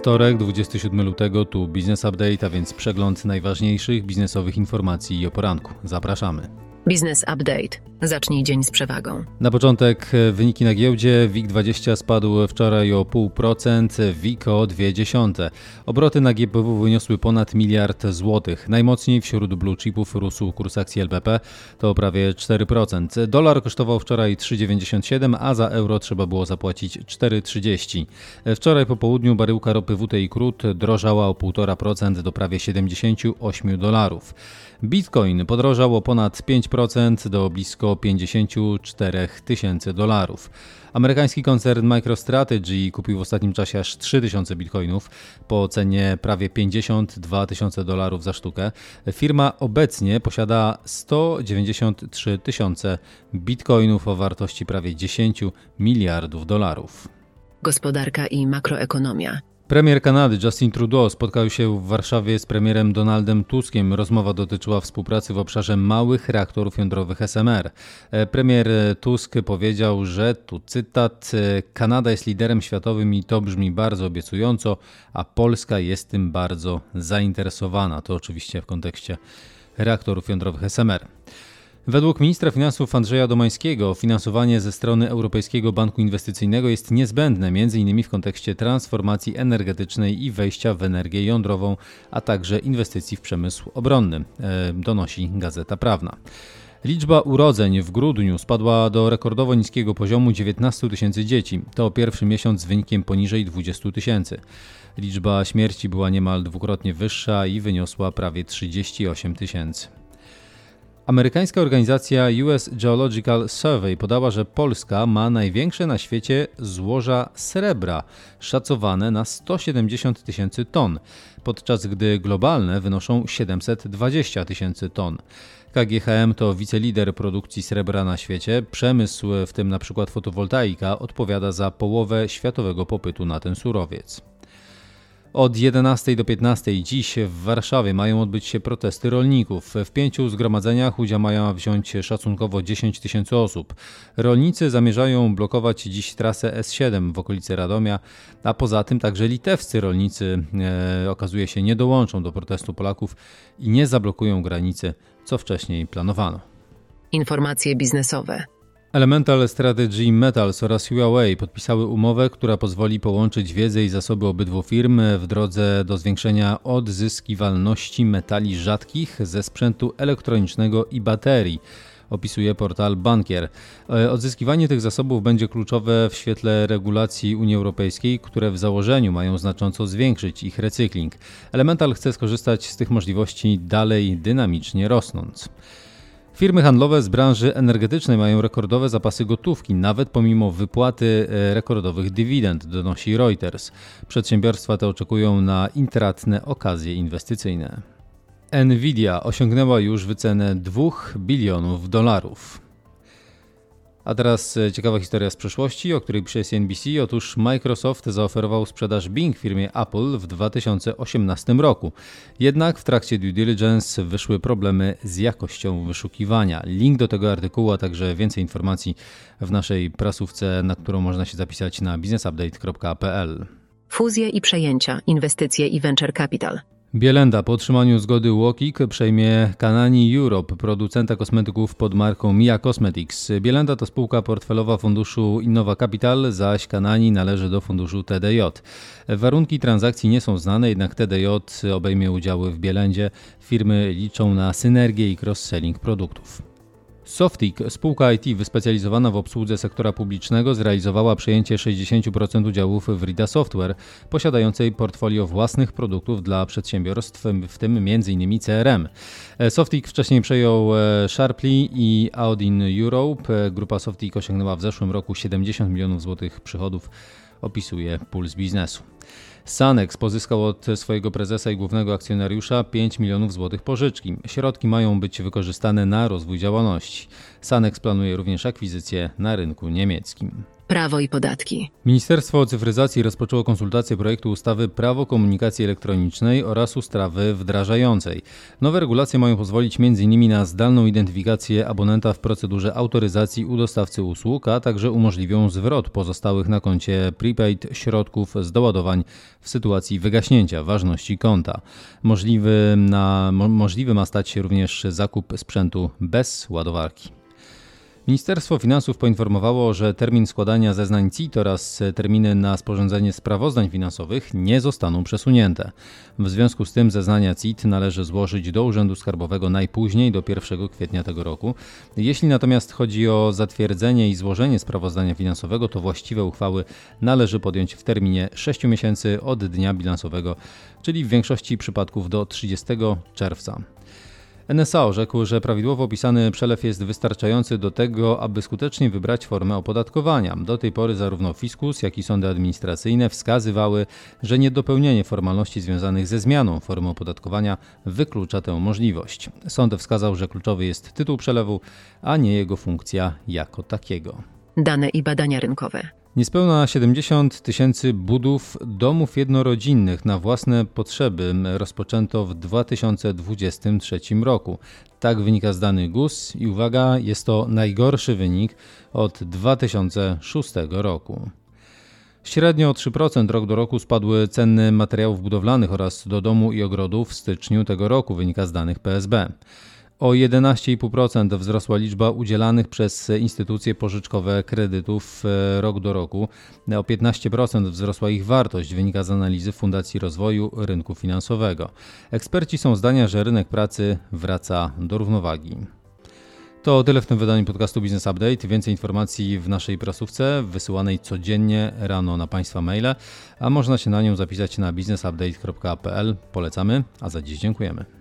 Wtorek, 27 lutego, tu Business Update, a więc przegląd najważniejszych biznesowych informacji o poranku. Zapraszamy. Business Update. Zacznij dzień z przewagą. Na początek e, wyniki na giełdzie. WIG20 spadł wczoraj o 0,5%, WIG o 0,2%. Obroty na GPW wyniosły ponad miliard złotych. Najmocniej wśród blue chipów rósł kurs akcji LPP, to prawie 4%. Dolar kosztował wczoraj 3,97, a za euro trzeba było zapłacić 4,30. Wczoraj po południu baryłka ropy WTI Crude drożała o 1,5% do prawie 78 dolarów. Bitcoin podrożał o ponad 5% do blisko 54 tysięcy dolarów. Amerykański koncern MicroStrategy kupił w ostatnim czasie aż 3000 bitcoinów po cenie prawie 52 tysiące dolarów za sztukę. Firma obecnie posiada 193 tysiące bitcoinów o wartości prawie 10 miliardów dolarów. Gospodarka i makroekonomia. Premier Kanady Justin Trudeau spotkał się w Warszawie z premierem Donaldem Tuskiem. Rozmowa dotyczyła współpracy w obszarze małych reaktorów jądrowych SMR. E, premier Tusk powiedział, że tu cytat: Kanada jest liderem światowym i to brzmi bardzo obiecująco, a Polska jest tym bardzo zainteresowana. To oczywiście w kontekście reaktorów jądrowych SMR. Według ministra finansów Andrzeja Domańskiego finansowanie ze strony Europejskiego Banku Inwestycyjnego jest niezbędne m.in. w kontekście transformacji energetycznej i wejścia w energię jądrową, a także inwestycji w przemysł obronny, e, donosi Gazeta Prawna. Liczba urodzeń w grudniu spadła do rekordowo niskiego poziomu 19 tysięcy dzieci. To pierwszy miesiąc z wynikiem poniżej 20 tysięcy. Liczba śmierci była niemal dwukrotnie wyższa i wyniosła prawie 38 tysięcy. Amerykańska organizacja US Geological Survey podała, że Polska ma największe na świecie złoża srebra, szacowane na 170 tysięcy ton, podczas gdy globalne wynoszą 720 tysięcy ton. KGHM to wicelider produkcji srebra na świecie. Przemysł, w tym np. fotowoltaika, odpowiada za połowę światowego popytu na ten surowiec. Od 11 do 15 dziś w Warszawie mają odbyć się protesty rolników. W pięciu zgromadzeniach udział mają wziąć szacunkowo 10 tysięcy osób. Rolnicy zamierzają blokować dziś trasę S7 w okolicy Radomia, a poza tym także litewscy rolnicy e, okazuje się nie dołączą do protestu Polaków i nie zablokują granicy, co wcześniej planowano. Informacje biznesowe. Elemental Strategy Metals oraz Huawei podpisały umowę, która pozwoli połączyć wiedzę i zasoby obydwu firm w drodze do zwiększenia odzyskiwalności metali rzadkich ze sprzętu elektronicznego i baterii opisuje portal Bankier. E, odzyskiwanie tych zasobów będzie kluczowe w świetle regulacji Unii Europejskiej, które w założeniu mają znacząco zwiększyć ich recykling. Elemental chce skorzystać z tych możliwości dalej dynamicznie rosnąc. Firmy handlowe z branży energetycznej mają rekordowe zapasy gotówki, nawet pomimo wypłaty e, rekordowych dywidend, donosi Reuters. Przedsiębiorstwa te oczekują na intratne okazje inwestycyjne. Nvidia osiągnęła już wycenę 2 bilionów dolarów. A teraz e, ciekawa historia z przeszłości, o której pisze CNBC. Otóż Microsoft zaoferował sprzedaż Bing firmie Apple w 2018 roku. Jednak w trakcie due diligence wyszły problemy z jakością wyszukiwania. Link do tego artykułu, a także więcej informacji w naszej prasówce, na którą można się zapisać na businessupdate.pl. Fuzje i przejęcia, inwestycje i venture capital. Bielenda po otrzymaniu zgody Łokik przejmie Kanani Europe, producenta kosmetyków pod marką Mia Cosmetics. Bielenda to spółka portfelowa funduszu Innova Capital, zaś Kanani należy do funduszu TDJ. Warunki transakcji nie są znane, jednak TDJ obejmie udziały w Bielendzie. Firmy liczą na synergię i cross-selling produktów. Softic, spółka IT wyspecjalizowana w obsłudze sektora publicznego, zrealizowała przejęcie 60% udziałów w Rida Software, posiadającej portfolio własnych produktów dla przedsiębiorstw, w tym m.in. CRM. Softic wcześniej przejął e, Sharply i Audin Europe. Grupa Softic osiągnęła w zeszłym roku 70 milionów złotych przychodów, opisuje Puls Biznesu. Sanex pozyskał od swojego prezesa i głównego akcjonariusza 5 milionów złotych pożyczki. Środki mają być wykorzystane na rozwój działalności. Sanex planuje również akwizycję na rynku niemieckim. Prawo i podatki. Ministerstwo Cyfryzacji rozpoczęło konsultację projektu ustawy Prawo komunikacji elektronicznej oraz ustawy wdrażającej. Nowe regulacje mają pozwolić m.in. na zdalną identyfikację abonenta w procedurze autoryzacji u dostawcy usług, a także umożliwią zwrot pozostałych na koncie prepaid środków z doładowań w sytuacji wygaśnięcia ważności konta. Możliwy, na, mo, możliwy ma stać się również zakup sprzętu bez ładowarki. Ministerstwo Finansów poinformowało, że termin składania zeznań CIT oraz terminy na sporządzenie sprawozdań finansowych nie zostaną przesunięte. W związku z tym zeznania CIT należy złożyć do Urzędu Skarbowego najpóźniej do 1 kwietnia tego roku. Jeśli natomiast chodzi o zatwierdzenie i złożenie sprawozdania finansowego, to właściwe uchwały należy podjąć w terminie 6 miesięcy od dnia bilansowego, czyli w większości przypadków do 30 czerwca. NSA orzekł, że prawidłowo opisany przelew jest wystarczający do tego, aby skutecznie wybrać formę opodatkowania. Do tej pory zarówno fiskus, jak i sądy administracyjne wskazywały, że niedopełnienie formalności związanych ze zmianą formy opodatkowania wyklucza tę możliwość. Sąd wskazał, że kluczowy jest tytuł przelewu, a nie jego funkcja jako takiego. Dane i badania rynkowe. Niespełna 70 tysięcy budów domów jednorodzinnych na własne potrzeby rozpoczęto w 2023 roku. Tak wynika z danych GUS i uwaga, jest to najgorszy wynik od 2006 roku. Średnio o 3% rok do roku spadły ceny materiałów budowlanych oraz do domu i ogrodów w styczniu tego roku, wynika z danych PSB. O 11,5% wzrosła liczba udzielanych przez instytucje pożyczkowe kredytów e, rok do roku. O 15% wzrosła ich wartość, wynika z analizy Fundacji Rozwoju Rynku Finansowego. Eksperci są zdania, że rynek pracy wraca do równowagi. To tyle w tym wydaniu podcastu Business Update. Więcej informacji w naszej prasówce wysyłanej codziennie rano na Państwa maile, a można się na nią zapisać na businessupdate.pl. Polecamy, a za dziś dziękujemy.